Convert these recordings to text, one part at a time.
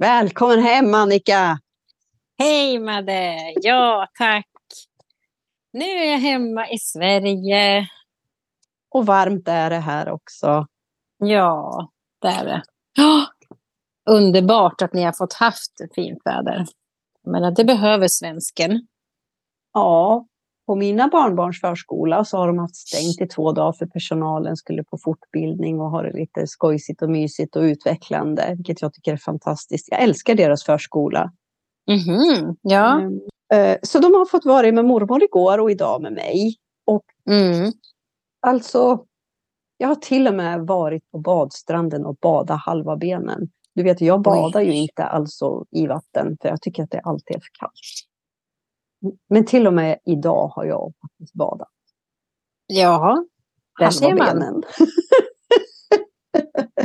Välkommen hem Annika! Hej Madde! Ja, tack. Nu är jag hemma i Sverige. Och varmt är det här också. Ja, det är det. Oh, underbart att ni har fått haft fint väder. Men det behöver svensken. Ja, på mina barnbarns förskola så har de haft stängt i två dagar för personalen skulle på fortbildning och ha det lite skojsigt och mysigt och utvecklande, vilket jag tycker är fantastiskt. Jag älskar deras förskola. Mm -hmm. Ja. Mm. Så de har fått vara med mormor igår och idag med mig. Och mm. Alltså, jag har till och med varit på badstranden och badat halva benen. Du vet, jag badar Oj. ju inte alltså i vatten för jag tycker att det alltid är för kallt. Men till och med idag har jag faktiskt badat. Ja, här ser man.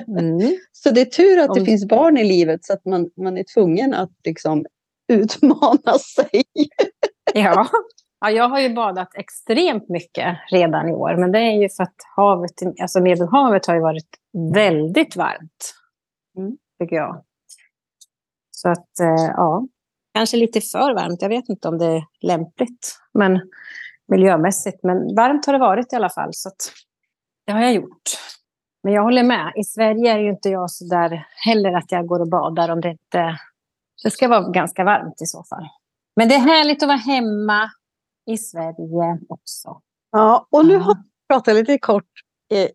mm. Så det är tur att Om... det finns barn i livet så att man, man är tvungen att liksom utmana sig. ja. ja, jag har ju badat extremt mycket redan i år. Men det är ju för att havet, alltså Medelhavet har ju varit väldigt varmt. Mm. Tycker jag. Så att, eh, ja. Kanske lite för varmt. Jag vet inte om det är lämpligt. Men miljömässigt. Men varmt har det varit i alla fall. Så det har jag gjort. Men jag håller med. I Sverige är ju inte jag så där heller att jag går och badar om det inte... Det ska vara ganska varmt i så fall. Men det är härligt att vara hemma i Sverige också. Ja, och nu har vi pratat lite kort eh,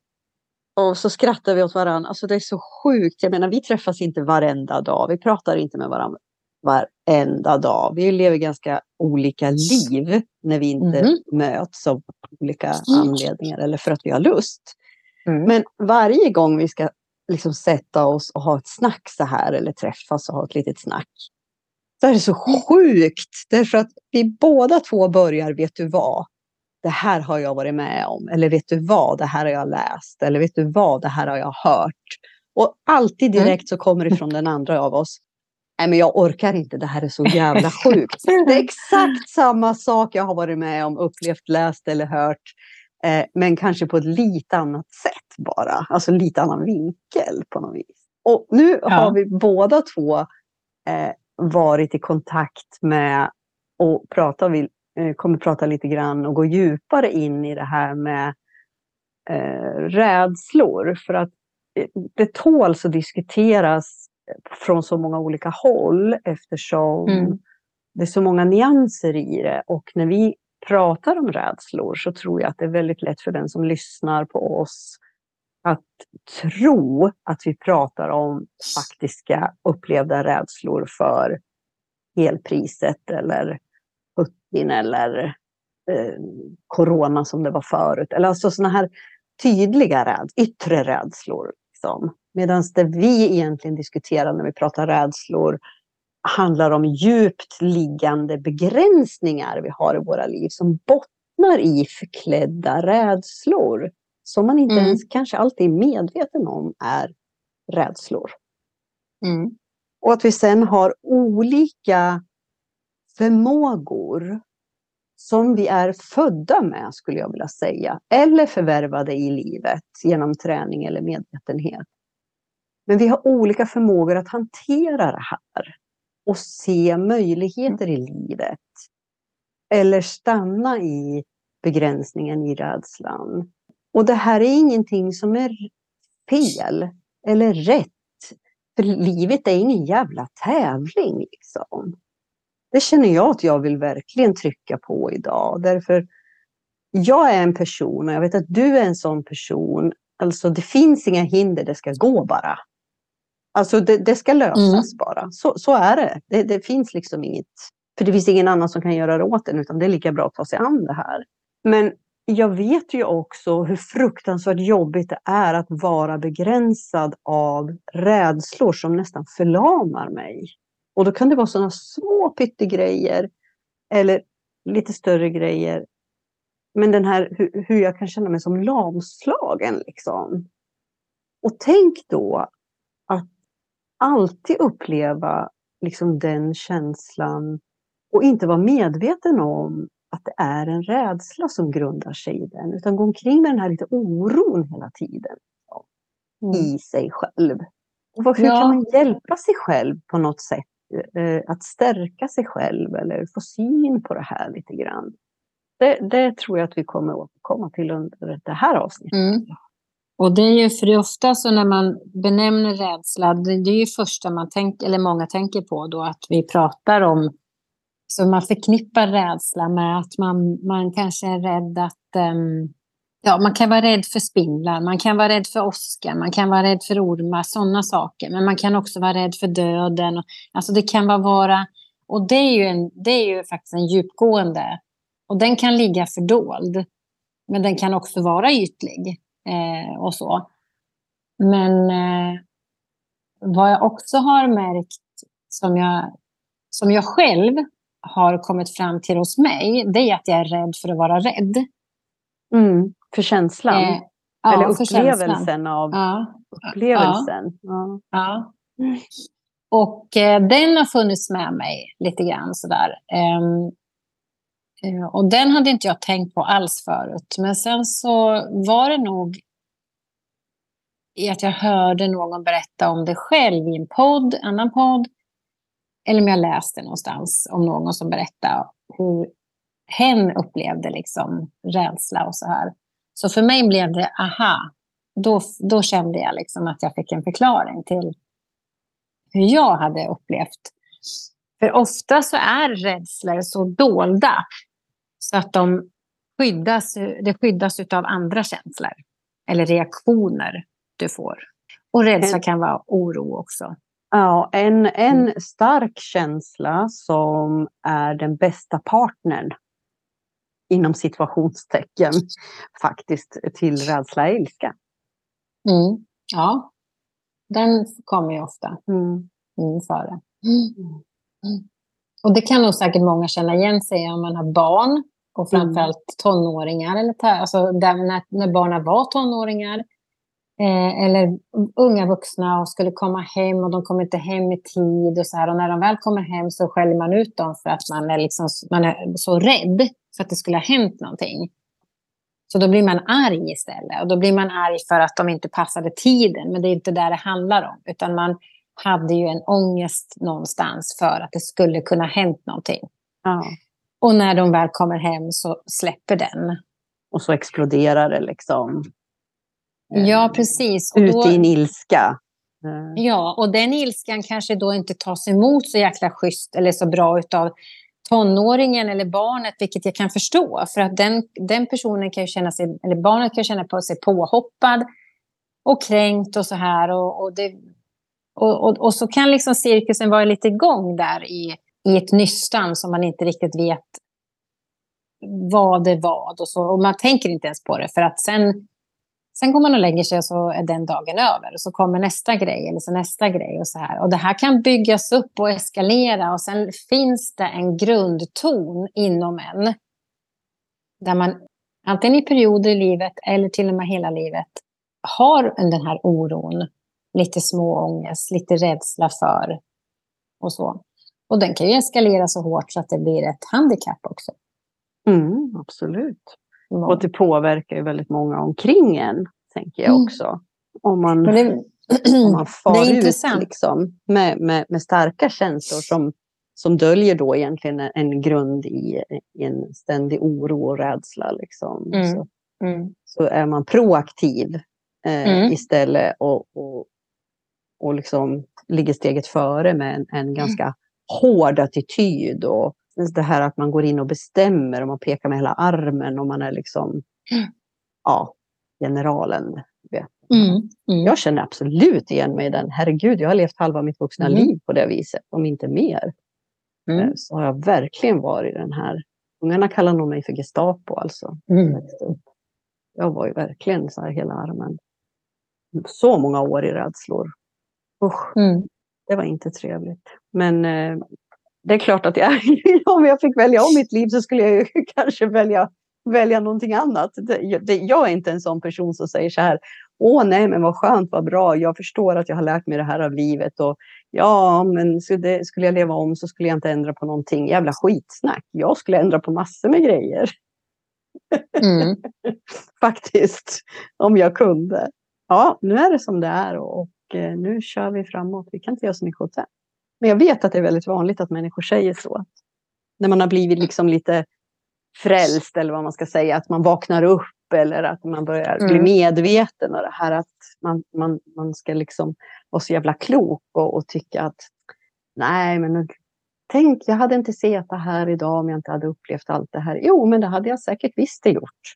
och så skrattar vi åt varandra. Alltså det är så sjukt. Jag menar, vi träffas inte varenda dag. Vi pratar inte med varandra varenda dag. Vi lever ganska olika liv när vi inte mm. möts av olika anledningar eller för att vi har lust. Mm. Men varje gång vi ska liksom sätta oss och ha ett snack så här eller träffas och ha ett litet snack. Så är det så sjukt därför att vi båda två börjar, vet du vad? Det här har jag varit med om. Eller vet du vad? Det här har jag läst. Eller vet du vad? Det här har jag hört. Och alltid mm. direkt så kommer det från den andra av oss nej men jag orkar inte, det här är så jävla sjukt. Det är exakt samma sak jag har varit med om, upplevt, läst eller hört. Eh, men kanske på ett lite annat sätt bara, alltså lite annan vinkel på något vis. Och nu ja. har vi båda två eh, varit i kontakt med och pratar, vi eh, kommer prata lite grann och gå djupare in i det här med eh, rädslor. För att eh, det tåls att diskuteras från så många olika håll eftersom mm. det är så många nyanser i det. Och när vi pratar om rädslor så tror jag att det är väldigt lätt för den som lyssnar på oss att tro att vi pratar om faktiska upplevda rädslor för elpriset eller Putin eller eh, corona som det var förut. Eller alltså sådana här tydliga räd yttre rädslor. Liksom. Medan det vi egentligen diskuterar när vi pratar rädslor handlar om djupt liggande begränsningar vi har i våra liv som bottnar i förklädda rädslor. Som man inte mm. ens kanske alltid är medveten om är rädslor. Mm. Och att vi sen har olika förmågor som vi är födda med, skulle jag vilja säga. Eller förvärvade i livet genom träning eller medvetenhet. Men vi har olika förmågor att hantera det här och se möjligheter i livet. Eller stanna i begränsningen i rädslan. Och det här är ingenting som är fel eller rätt. För livet är ingen jävla tävling. Liksom. Det känner jag att jag vill verkligen trycka på idag. Därför jag är en person och jag vet att du är en sån person. Alltså det finns inga hinder, det ska gå bara. Alltså det, det ska lösas mm. bara. Så, så är det. det. det. finns liksom inget, för det finns ingen annan som kan göra det åt en, utan det är lika bra att ta sig an det här. Men jag vet ju också hur fruktansvärt jobbigt det är att vara begränsad av rädslor som nästan förlamar mig. Och då kan det vara sådana små pyttegrejer eller lite större grejer. Men den här hur, hur jag kan känna mig som lamslagen liksom. Och tänk då att alltid uppleva liksom den känslan och inte vara medveten om att det är en rädsla som grundar sig i den, utan gå omkring med den här lite oron hela tiden. Mm. I sig själv. Och hur ja. kan man hjälpa sig själv på något sätt? Eh, eh, att stärka sig själv eller få syn på det här lite grann. Det, det tror jag att vi kommer att återkomma till under det här avsnittet. Mm. Och det är ju för det ofta så när man benämner rädsla, det är ju första man tänker, eller många tänker på då att vi pratar om, så man förknippar rädsla med att man, man kanske är rädd att um, Ja, man kan vara rädd för spindlar, man kan vara rädd för åska, man kan vara rädd för ormar, sådana saker. Men man kan också vara rädd för döden. Alltså det kan bara vara... Och det är ju, en, det är ju faktiskt en djupgående... Och den kan ligga fördold. Men den kan också vara ytlig eh, och så. Men eh, vad jag också har märkt som jag, som jag själv har kommit fram till hos mig, det är att jag är rädd för att vara rädd. Mm. För känslan? Eh, ja, Eller upplevelsen känslan. av ja. upplevelsen? Ja. ja. Och eh, den har funnits med mig lite grann sådär. Um, uh, och den hade inte jag tänkt på alls förut. Men sen så var det nog i att jag hörde någon berätta om det själv i en podd, annan podd. Eller om jag läste någonstans om någon som berättade hur hen upplevde liksom rädsla och så här. Så för mig blev det aha. Då, då kände jag liksom att jag fick en förklaring till hur jag hade upplevt. För ofta så är rädslor så dolda så att de skyddas, det skyddas av andra känslor eller reaktioner du får. Och rädsla kan vara oro också. Ja, en, en mm. stark känsla som är den bästa partnern inom situationstecken faktiskt till rädsla och ilska. Mm. Ja, den kommer ju ofta mm. Mm, före. Mm. Och det kan nog säkert många känna igen sig om man har barn och mm. framförallt tonåringar. Eller alltså när, när barnen var tonåringar eh, eller unga vuxna och skulle komma hem och de kommer inte hem i tid. Och, så här, och när de väl kommer hem så skäller man ut dem för att man är, liksom, man är så rädd för att det skulle ha hänt någonting. Så då blir man arg istället. Och då blir man arg för att de inte passade tiden. Men det är inte där det handlar om. Utan man hade ju en ångest någonstans för att det skulle kunna ha hänt någonting. Ja. Och när de väl kommer hem så släpper den. Och så exploderar det liksom. Ja, precis. Och Ut i en ilska. Ja, och den ilskan kanske då inte tas emot så jäkla schysst eller så bra utav tonåringen eller barnet, vilket jag kan förstå. För att den, den personen kan ju känna sig, eller barnet kan känna på sig påhoppad och kränkt och så här. Och, och, det, och, och, och, så kan liksom cirkusen vara lite igång där i, i ett nystan som man inte riktigt vet vad det var. Och, så, och man tänker inte ens på det, för att sen Sen går man och lägger sig och så är den dagen över. Och så kommer nästa grej eller så nästa grej. Och så här. Och det här kan byggas upp och eskalera. Och sen finns det en grundton inom en. Där man antingen i perioder i livet eller till och med hela livet har den här oron. Lite småångest, lite rädsla för och så. Och den kan ju eskalera så hårt så att det blir ett handikapp också. Mm, absolut. Och det påverkar ju väldigt många omkring en, tänker jag mm. också. Om man, det, om man far ut liksom, med, med, med, starka känslor som, som döljer då egentligen en grund i, i en ständig oro och rädsla. Liksom. Mm. Så, mm. så, är man proaktiv eh, mm. istället och, och, och liksom ligger steget före med en, en ganska hård attityd och det här att man går in och bestämmer och man pekar med hela armen och man är liksom mm. ja, generalen. Mm. Mm. Jag känner absolut igen mig i den. Herregud, jag har levt halva mitt vuxna mm. liv på det viset, om inte mer. Mm. Eh, så har jag verkligen varit den här. Ungarna kallar nog mig för Gestapo alltså. Mm. Jag var ju verkligen så här hela armen. Så många år i rädslor. Usch, mm. Det var inte trevligt. Men eh, det är klart att jag, om jag fick välja om mitt liv så skulle jag kanske välja, välja någonting annat. Det, det, jag är inte en sån person som säger så här, åh nej men vad skönt, vad bra, jag förstår att jag har lärt mig det här av livet och ja, men skulle, skulle jag leva om så skulle jag inte ändra på någonting. Jävla skitsnack, jag skulle ändra på massor med grejer. Mm. Faktiskt, om jag kunde. Ja, nu är det som det är och och eh, nu kör vi framåt. Vi kan inte göra så mycket åt det. Men jag vet att det är väldigt vanligt att människor säger så. När man har blivit liksom lite frälst eller vad man ska säga, att man vaknar upp eller att man börjar mm. bli medveten och det här att man, man, man ska liksom vara så jävla klok och, och tycka att nej, men tänk, jag hade inte sett det här idag om jag inte hade upplevt allt det här. Jo, men det hade jag säkert visst gjort.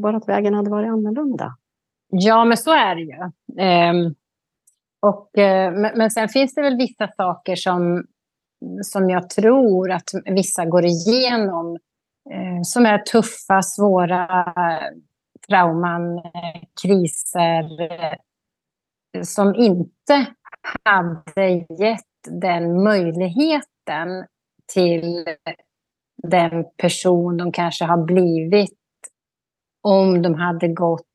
Bara att vägen hade varit annorlunda. Ja, men så är det ju. Um, och, eh, men, sen finns det väl vissa saker som, som jag tror att vissa går igenom eh, som är tuffa, svåra trauman, eh, kriser som inte hade gett den möjligheten till den person de kanske har blivit om de hade gått...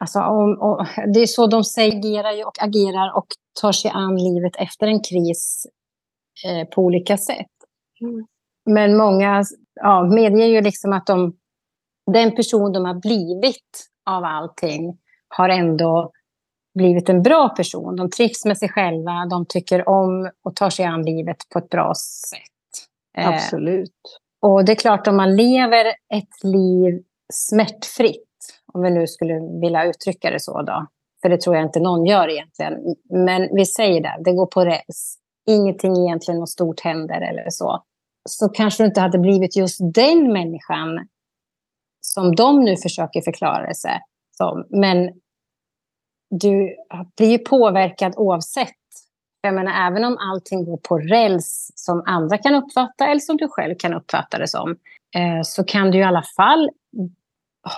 Alltså om, om, det är så de säger och agerar och tar sig an livet efter en kris eh, på olika sätt. Mm. Men många ja, medger ju liksom att de, den person de har blivit av allting har ändå blivit en bra person. De trivs med sig själva, de tycker om och tar sig an livet på ett bra sätt. Eh, Absolut. Eh, och det är klart, om man lever ett liv smärtfritt, om vi nu skulle vilja uttrycka det så då, för det tror jag inte någon gör egentligen, men vi säger det, det går på räls, ingenting egentligen något stort händer eller så, så kanske du inte hade blivit just den människan som de nu försöker förklara sig som. Men du blir ju påverkad oavsett. Jag menar, även om allting går på räls som andra kan uppfatta eller som du själv kan uppfatta det som, eh, så kan du i alla fall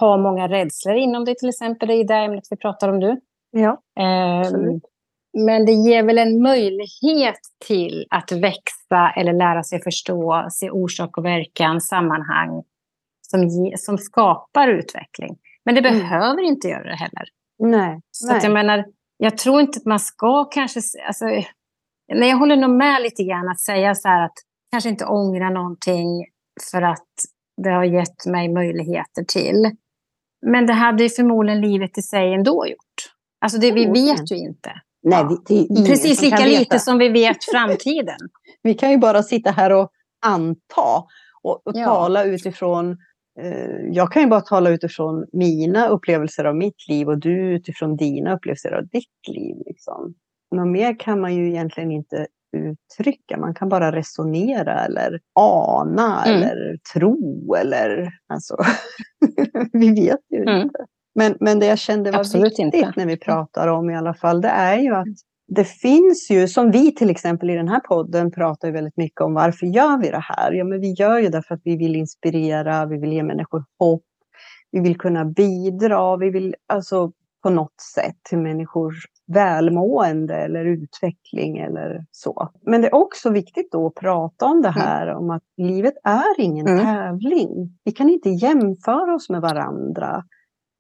ha många rädslor inom dig, till exempel i det ämnet vi pratar om nu. Ja, eh, men det ger väl en möjlighet till att växa eller lära sig förstå, se orsak och verkan, sammanhang som, ge, som skapar utveckling. Men det mm. behöver inte göra det heller. Nej. Så Att jag menar, jag tror inte att man ska kanske... Alltså, nej, jag håller nog med lite grann att säga så här att kanske inte ångra någonting för att det har gett mig möjligheter till. Men det hade ju förmodligen livet i sig ändå gjort. Alltså det, vi vet ju inte. Nej. Precis lika lite som vi vet framtiden. vi kan ju bara sitta här och anta och, och ja. tala utifrån Eh, jag kan ju bara tala utifrån mina upplevelser av mitt liv och du utifrån dina upplevelser av ditt liv. Liksom. Något mer kan man ju egentligen inte uttrycka. Man kan bara resonera eller ana mm. eller tro eller alltså. vi vet ju mm. inte. Men, men det jag kände var Absolut viktigt inte. när vi pratar om i alla fall, det är ju att det finns ju, som vi till exempel i den här podden pratar ju väldigt mycket om varför gör vi det här? Ja, men vi gör ju det för att vi vill inspirera, vi vill ge människor hopp, vi vill kunna bidra, vi vill alltså på något sätt till människors välmående eller utveckling eller så. Men det är också viktigt då att prata om det mm. här mm. om att livet är ingen mm. tävling. Vi kan inte jämföra oss med varandra.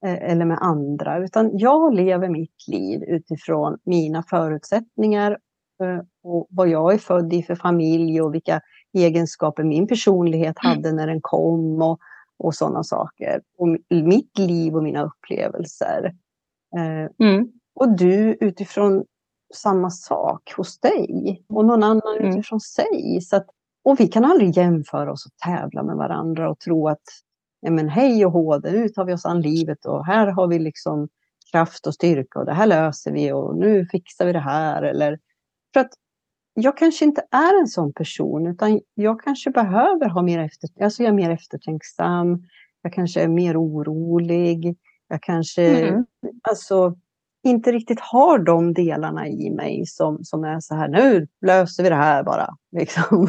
Eh, eller med andra, utan jag lever mitt liv utifrån mina förutsättningar eh, och vad jag är född i för familj och vilka egenskaper min personlighet mm. hade när den kom och, och sådana saker. Och mitt liv och mina upplevelser. Eh, mm. Och du utifrån samma sak hos dig och någon annan mm. utifrån sig. Så att, och vi kan aldrig jämföra oss och tävla med varandra och tro att ja, men hej och hå, nu tar vi oss an livet och här har vi liksom kraft och styrka och det här löser vi och nu fixar vi det här. Eller, för att jag kanske inte är en sån person utan jag kanske behöver ha mer efter, alltså jag är mer eftertänksam, jag kanske är mer orolig, jag kanske mm. alltså, inte riktigt har de delarna i mig som, som är så här, nu löser vi det här bara. Liksom.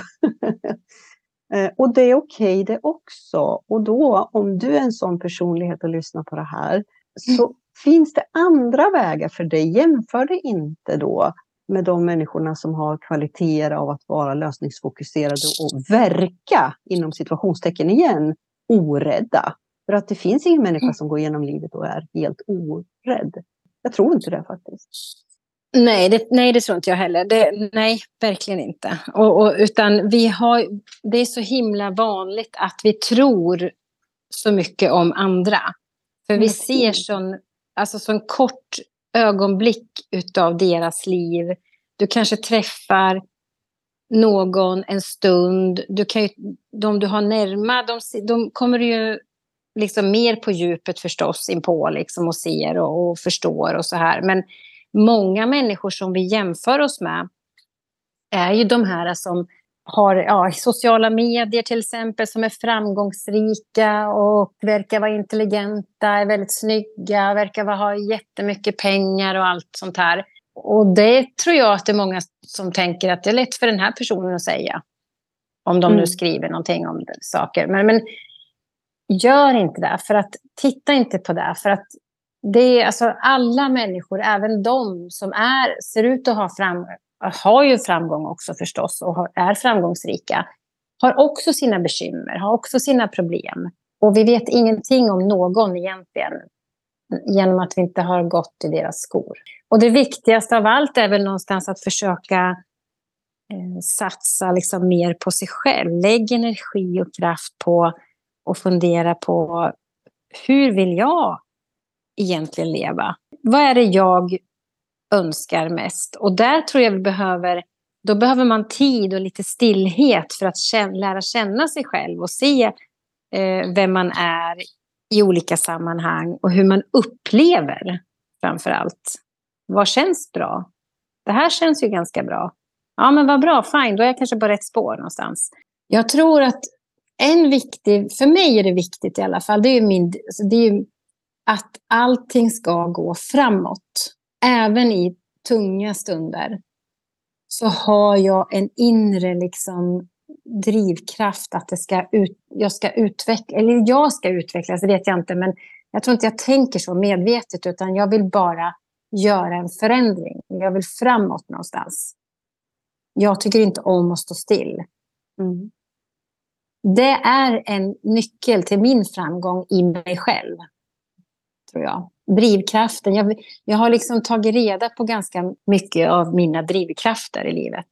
Eh, och det är okej okay det också. Och då, om du är en sån personlighet och lyssnar på det här, så mm. finns det andra vägar för dig. Jämför det inte då med de människorna som har kvaliteter av att vara lösningsfokuserade och verka, inom situationstecken igen, orädda. För att det finns ingen människa mm. som går igenom livet och är helt orädd. Jag tror inte det faktiskt. Nej det, nej, det tror inte jag heller. Det, nej, verkligen inte. Och, och, utan vi har, det är så himla vanligt att vi tror så mycket om andra. För vi mm. ser sån, alltså sån kort ögonblick utav deras liv. Du kanske träffar någon en stund. Du kan ju, de du har närma, de, de kommer ju liksom mer på djupet förstås inpå liksom och ser och, och förstår och så här. Men många människor som vi jämför oss med är ju de här som har ja, sociala medier till exempel som är framgångsrika och verkar vara intelligenta, är väldigt snygga, verkar ha jättemycket pengar och allt sånt här. Och det tror jag att det är många som tänker att det är lätt för den här personen att säga. Om de mm. nu skriver någonting om saker. Men, men gör inte det, för att titta inte på det. För att det är alltså alla människor, även de som är, ser ut att ha fram, har ju framgång också förstås och har, är framgångsrika, har också sina bekymmer, har också sina problem. Och vi vet ingenting om någon egentligen genom att vi inte har gått i deras skor. Och det viktigaste av allt är väl någonstans att försöka eh, satsa liksom mer på sig själv. Lägg energi och kraft på och fundera på hur vill jag egentligen leva? Vad är det jag önskar mest? Och där tror jag vi behöver, då behöver man tid och lite stillhet för att känna, lära känna sig själv och se eh, vem man är i olika sammanhang och hur man upplever framför allt. Vad känns bra? Det här känns ju ganska bra. Ja, men vad bra, fine, då är jag kanske på rätt spår någonstans. Jag tror att en viktig, för mig är det viktigt i alla fall, det är, min, alltså det är att allting ska gå framåt. Även i tunga stunder så har jag en inre liksom, drivkraft att det ska ut, jag ska utveckla, eller jag ska utvecklas, det vet jag inte, men jag tror inte jag tänker så medvetet, utan jag vill bara göra en förändring. Jag vill framåt någonstans. Jag tycker inte om att stå still. Mm. Det är en nyckel till min framgång i mig själv, tror jag. Drivkraften. Jag, jag har liksom tagit reda på ganska mycket av mina drivkrafter i livet.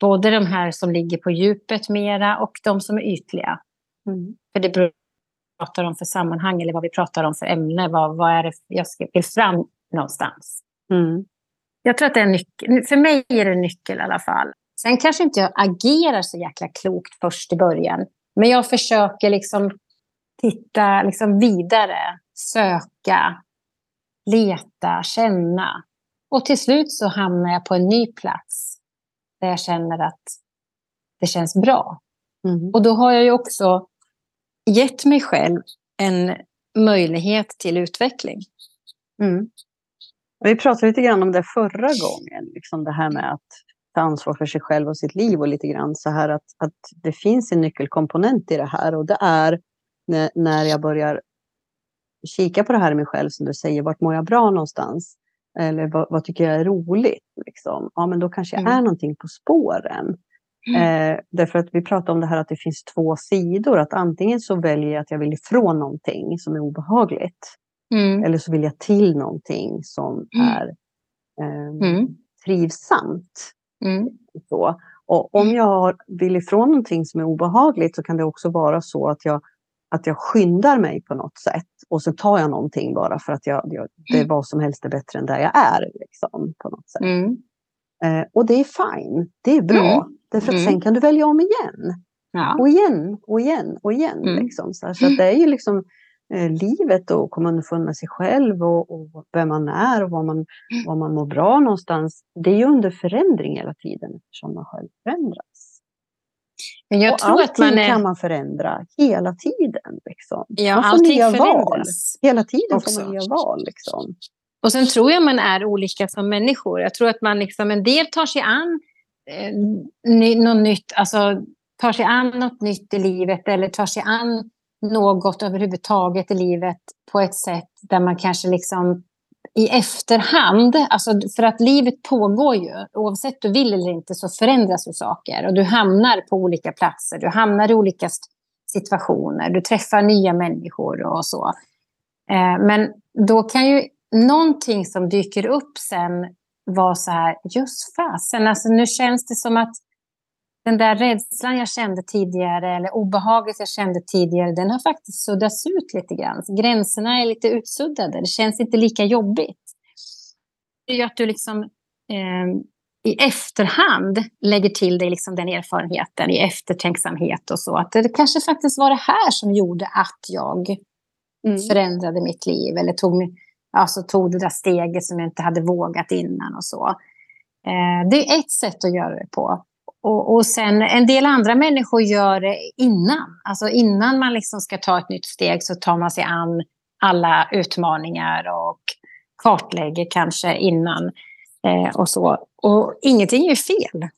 Både de här som ligger på djupet mera och de som är ytliga. Mm. För det beror på vad vi pratar om för sammanhang eller vad vi pratar om för ämne. Vad, vad är det jag vill fram någonstans? Mm. Jag tror att det är en nyckel. För mig är det en nyckel i alla fall. Sen kanske inte jag agerar så jäkla klokt först i början. Men jag försöker liksom titta liksom vidare, söka, leta, känna. Och till slut så hamnar jag på en ny plats där jag känner att det känns bra. Mm. Och då har jag ju också gett mig själv en möjlighet till utveckling. Mm. Vi pratade lite grann om det förra gången, liksom det här med att ta ansvar för sig själv och sitt liv och lite grann så här att, att det finns en nyckelkomponent i det här och det är när, när jag börjar kika på det här i mig själv som du säger, vart mår jag bra någonstans? Eller vad, vad, tycker jag är roligt? Liksom? Ja, men då kanske jag mm. är någonting på spåren. Mm. Eh, därför att vi pratar om det här att det finns två sidor. Att antingen så väljer jag att jag vill ifrån någonting som är obehagligt. Mm. Eller så vill jag till någonting som mm. är eh, mm. trivsamt. Mm. Så. Och om jag vill ifrån någonting som är obehagligt så kan det också vara så att jag att jag skyndar mig på något sätt och så tar jag någonting bara för att jag, jag, det är mm. vad som helst är bättre än där jag är. Liksom, på något sätt. Mm. Eh, och det är fine, det är bra. Mm. Därför att mm. sen kan du välja om igen. Ja. Och igen och igen och igen. Mm. Liksom, så, så det är ju liksom livet och komma underfund med sig själv och, och vem man är och var man, var man mår bra någonstans. Det är ju under förändring hela tiden eftersom man själv förändras. Men jag och tror allting att man är... kan man förändra hela tiden. Liksom. Ja, man får nya val. Hela tiden också. får man nya val. Liksom. Och sen tror jag man är olika som människor. Jag tror att man liksom, en del tar sig an eh, något nytt, alltså tar sig an något nytt i livet eller tar sig an något överhuvudtaget i livet på ett sätt där man kanske liksom i efterhand, alltså för att livet pågår ju, oavsett du vill eller inte så förändras ju saker och du hamnar på olika platser, du hamnar i olika situationer, du träffar nya människor och så. Eh, men då kan ju någonting som dyker upp sen vara så här, just fasen, alltså nu känns det som att den där rädslan jag kände tidigare eller obehaget jag kände tidigare, den har faktiskt suddats ut lite grann. Gränserna är lite utsuddade, det känns inte lika jobbigt. ju att du liksom eh, i efterhand lägger till dig liksom den erfarenheten i eftertänksamhet och så. Att det kanske faktiskt var det här som gjorde att jag mm. förändrade mitt liv eller tog, alltså tog det där steget som jag inte hade vågat innan och så. Eh, det är ett sätt att göra det på. Och, och sen en del andra människor gör det innan. Alltså innan man liksom ska ta ett nytt steg så tar man sig an alla utmaningar och kartlägger kanske innan. Eh, och så. Och ingenting är fel.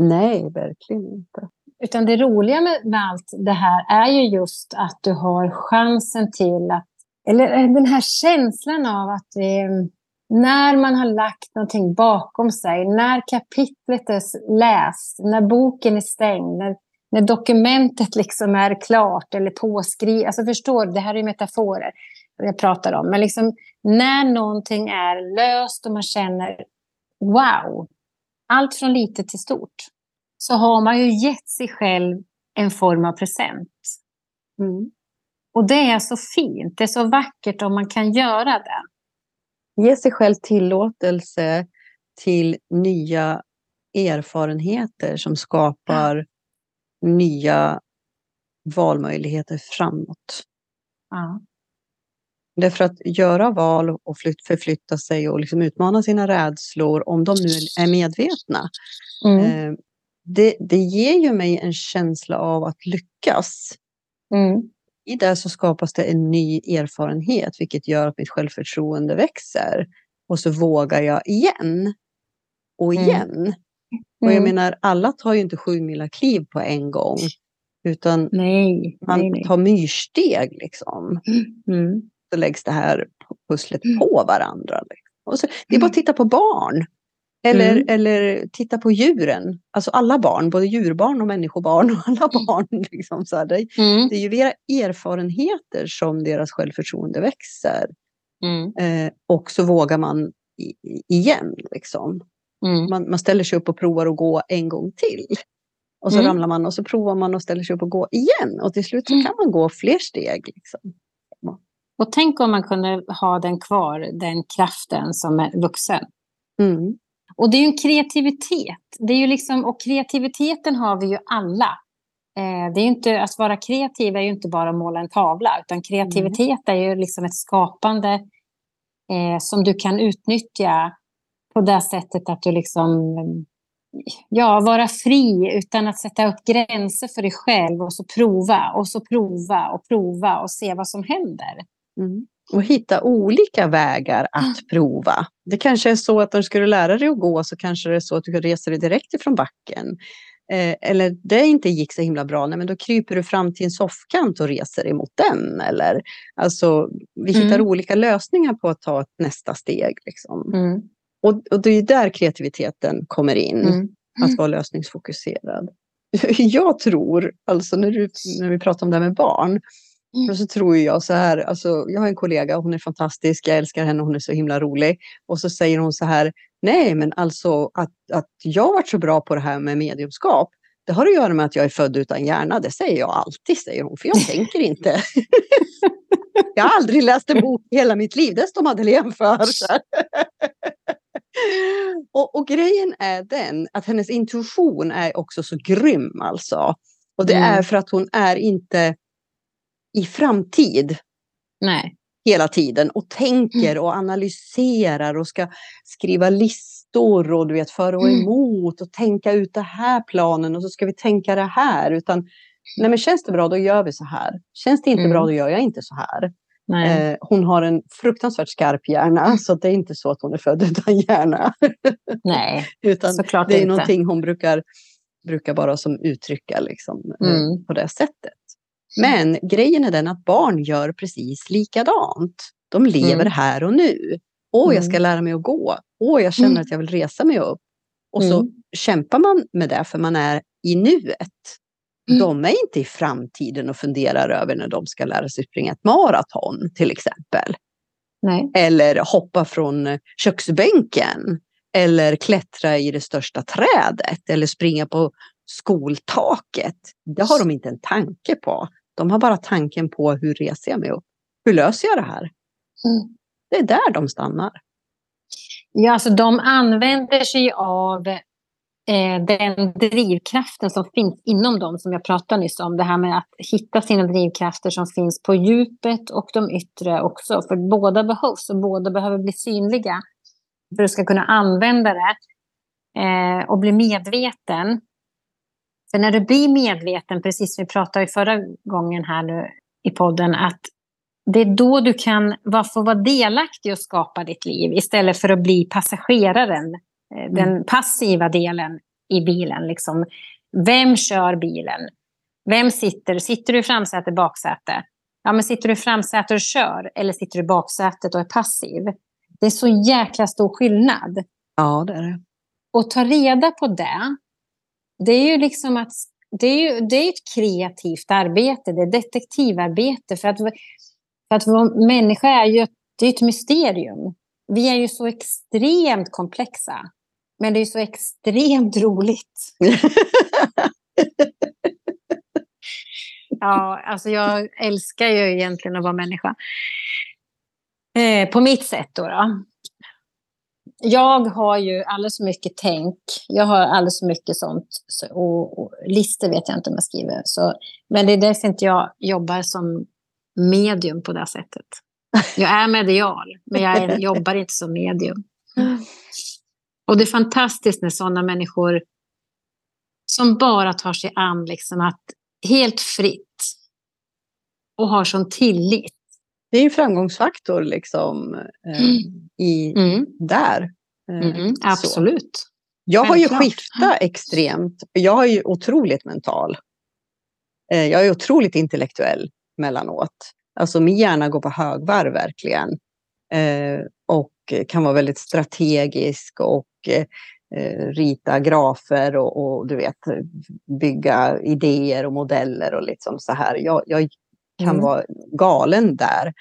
Nej, verkligen inte. Utan det roliga med, allt det här är ju just att du har chansen till att... Eller den här känslan av att eh, när man har lagt någonting bakom sig, när kapitlet är läst, när boken är stängd, när, när dokumentet liksom är klart eller påskrivet. Alltså förstår du, det här är metaforer jag pratar om. Men liksom, när någonting är löst och man känner wow, allt från litet till stort, så har man ju gett sig själv en form av present. Mm. Och det är så fint, det är så vackert om man kan göra det. Ge sig själv tillåtelse till nya erfarenheter som skapar ja. nya valmöjligheter framåt. Ja. Därför att göra val och förflytta sig och liksom utmana sina rädslor, om de nu är medvetna, mm. eh, det, det ger ju mig en känsla av att lyckas. Mm. I det så skapas det en ny erfarenhet, vilket gör att mitt självförtroende växer. Och så vågar jag igen. Och mm. igen. Mm. Och jag menar, alla tar ju inte sju mila kliv på en gång. Utan nej, man nej, nej. tar myrsteg liksom. Mm så läggs det här pusslet mm. på varandra. Och så, det är bara att titta på barn. Eller, mm. eller titta på djuren. Alltså alla barn, både djurbarn och människobarn och alla mm. barn. Liksom, så det, mm. det, är ju våra erfarenheter som deras självförtroende växer. Mm. Eh, och så vågar man i, igen. Liksom. Mm. Man, man, ställer sig upp och provar att gå en gång till. Och så ramlar man och så provar man och ställer sig upp och gå igen. Och till slut så kan man gå fler steg. Liksom. Och tänk om man kunde ha den kvar, den kraften som är vuxen. Mm. Och det är ju en kreativitet. Det är ju liksom, och kreativiteten har vi ju alla. Eh, det är inte, att vara kreativ är ju inte bara att måla en tavla, utan kreativitet mm. är ju liksom ett skapande eh, som du kan utnyttja på det sättet att du liksom ja, vara fri utan att sätta upp gränser för dig själv och så prova och så prova och prova och se vad som händer. Mm. Och hitta olika vägar att mm. prova. Det kanske är så att när du skulle lära dig att gå så kanske det är så att du resa dig direkt ifrån backen. Eh, eller det inte gick så himla bra, nej, men då kryper du fram till en soffkant och reser dig mot den. Eller, alltså, vi hittar mm. olika lösningar på att ta ett nästa steg. Liksom. Mm. Och, och det är där kreativiteten kommer in, mm. att vara lösningsfokuserad. Jag tror, alltså när, du, när vi pratar om det här med barn, Mm. Och så tror jag så här, alltså, jag har en kollega, hon är fantastisk, jag älskar henne, hon är så himla rolig. Och så säger hon så här, nej men alltså att, att jag varit så bra på det här med mediumskap, det har att göra med att jag är född utan hjärna. Det säger jag alltid, säger hon, för jag tänker inte. jag har aldrig läst en bok i hela mitt liv, det står Madeleine för. och, och, grejen är den att hennes intuition är också så grym alltså. Och det mm. är för att hon är inte i framtid. Nej. Hela tiden och tänker och analyserar och ska skriva listor och du vet för och mm. emot och tänka ut det här planen och så ska vi tänka det här. Utan nej men känns det bra då gör vi så här. Känns det inte mm. bra då gör jag inte så här. Eh, hon har en fruktansvärt skarp hjärna mm. så det är inte så att hon är född utan hjärna. Nej, utan såklart det är inte. någonting hon brukar, brukar bara som uttrycka liksom, eh, mm. på det sättet. Men grejen är den att barn gör precis likadant. De lever mm. här och nu. Åh, jag ska mm. lära mig att gå. Åh, jag känner mm. att jag vill resa mig upp. Och så mm. kämpar man med det för man är i nuet. Mm. De är inte i framtiden och funderar över när de ska lära sig springa ett maraton till exempel. Nej. Eller hoppa från köksbänken. Eller klättra i det största trädet. Eller springa på skoltaket. Det har de inte en tanke på. De har bara tanken på hur reser jag mig upp? Hur löser jag det här? Mm. Det är där de stannar. Ja, alltså de använder sig av eh, den drivkraften som finns inom dem, som jag pratade nyss om. Det här med att hitta sina drivkrafter som finns på djupet och de yttre också. För båda behövs och båda behöver bli synliga för att du ska kunna använda det eh, och bli medveten. För när du blir medveten, precis som vi pratade i förra gången här nu i podden, att det är då du kan få vara delaktig och skapa ditt liv istället för att bli passageraren, eh, mm. den passiva delen i bilen. Liksom. Vem kör bilen? Vem sitter? Sitter du i framsäte, baksäte? Ja, men sitter du i framsäte och kör eller sitter du i baksätet och är passiv? Det är så jäkla stor skillnad. Ja, det är det. Och ta reda på det, det är ju liksom att det är, ju, det är ett kreativt arbete, det är detektivarbete. För att för att vår människa är ju det är ett mysterium. Vi är ju så extremt komplexa. Men det är så extremt roligt. ja, alltså jag älskar ju egentligen att vara människa. Eh, på mitt sätt då, då. Jag har ju alldeles för mycket tänk. Jag har alldeles för mycket sånt. Och, och listor vet jag inte om jag skriver. Så, men det är därför inte jag jobbar som medium på det sättet. Jag är medial, men jag är, jobbar inte som medium. Och det är fantastiskt när sådana människor som bara tar sig an liksom att helt fritt och har sån tillit. Det är en framgångsfaktor liksom, eh, mm. i, mm. där. Eh, mm, absolut. Jag har ju skiftat extremt. Jag är ju otroligt mental. Eh, jag är otroligt intellektuell mellanåt. Alltså min hjärna går på högvarv verkligen. Eh, och kan vara väldigt strategisk och eh, rita grafer och, och, du vet bygga idéer och modeller och liksom så här. Jag, jag kan mm. vara galen där.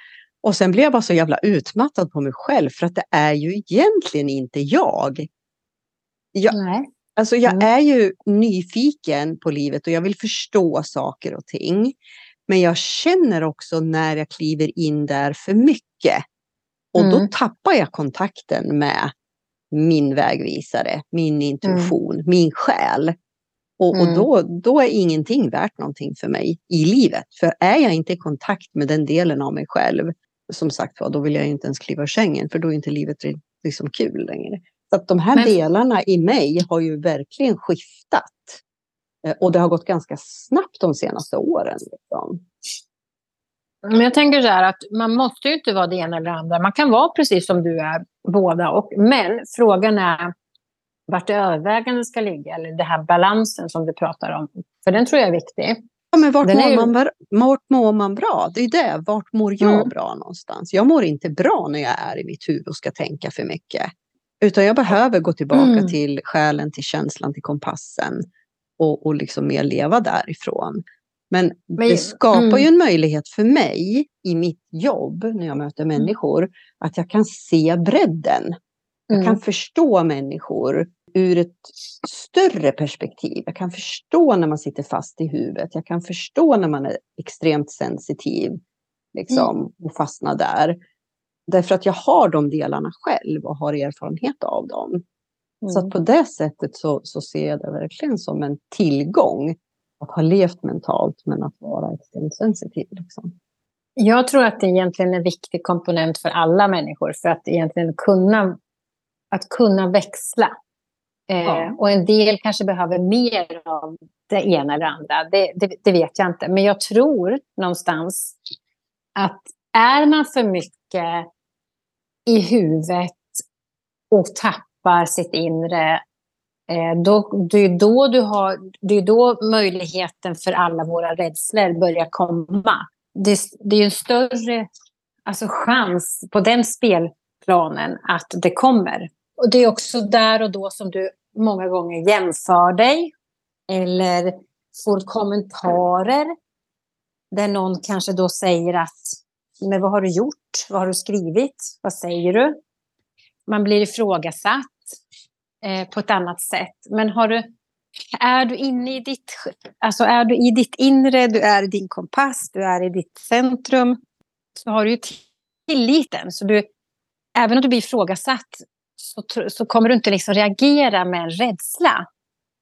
Och sen blir jag bara så jävla utmattad på mig själv för att det är ju egentligen inte jag. jag Nej. Alltså jag mm. är ju nyfiken på livet och jag vill förstå saker och ting. Men jag känner också när jag kliver in där för mycket. Och mm. då tappar jag kontakten med min vägvisare, min intuition, mm. min själ. Och, mm. och, då, då är ingenting värt någonting för mig i livet. För är jag inte i kontakt med den delen av mig själv, som sagt var, då vill jag inte ens kliva ur sängen, för då är inte livet liksom kul längre. Så att de här Men... delarna i mig har ju verkligen skiftat. Eh, och det har gått ganska snabbt de senaste åren. Liksom. Men jag tänker så här att man måste ju inte vara det ena eller det andra. Man kan vara precis som du är, båda. Och, men frågan är vart övervägande ska ligga, eller den här balansen som du pratar om. För den tror jag är viktig. Ja, men vart, mår, ju... man, vart mår man bra? Det är det. Vart mår jag mm. bra någonstans? Jag mår inte bra när jag är i mitt huvud och ska tänka för mycket. Utan jag behöver gå tillbaka mm. till själen, till känslan, till kompassen och, och liksom mer leva därifrån. Men, Men det skapar mm. ju en möjlighet för mig i mitt jobb när jag möter mm. människor att jag kan se bredden. Jag mm. kan förstå människor ur ett större perspektiv. Jag kan förstå när man sitter fast i huvudet. Jag kan förstå när man är extremt sensitiv liksom, mm. och fastnar där. Därför att jag har de delarna själv och har erfarenhet av dem. Mm. Så på det sättet så, så ser jag det verkligen som en tillgång att ha levt mentalt men att vara extremt sensitiv. Liksom. Jag tror att det egentligen är en viktig komponent för alla människor för att egentligen kunna, att kunna växla. Eh, ja. Och en del kanske behöver mer av det ena eller andra. Det, det, det, vet jag inte. Men jag tror någonstans att är man för mycket i huvudet och tappar sitt inre, eh, då, det, är då du har, det är då möjligheten för alla våra rädslor börjar komma. Det, det är en större alltså, chans på den spelplanen att det kommer. Och det är också där och då som du många gånger jämför dig eller får kommentarer där någon kanske då säger att men vad har du gjort? Vad har du skrivit? Vad säger du? Man blir ifrågasatt eh, på ett annat sätt. Men har du, är du inne i ditt, alltså är du i ditt inre, du är i din kompass, du är i ditt centrum, så har du ju tilliten. Så du, även om du blir ifrågasatt så, så kommer du inte liksom reagera med en rädsla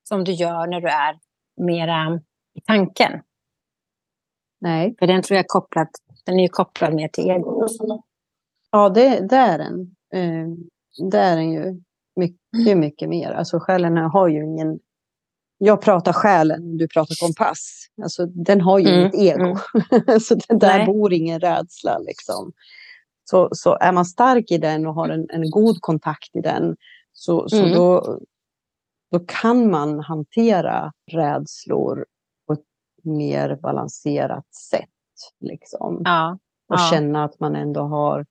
som du gör när du är mera i tanken. Nej. För den tror jag är kopplad, den är kopplad mer till ego. Ja, det, det är den. Eh, det är den ju mycket, mycket mer. Alltså själen har ju ingen... Jag pratar själen, du pratar kompass. Alltså, den har ju mm. inget ego. Mm. så där Nej. bor ingen rädsla. Liksom. Så, så är man stark i den och har en, en god kontakt i den så, så mm. då, då kan man hantera rädslor på ett mer balanserat sätt. Liksom. Ja, och ja. känna att man ändå har...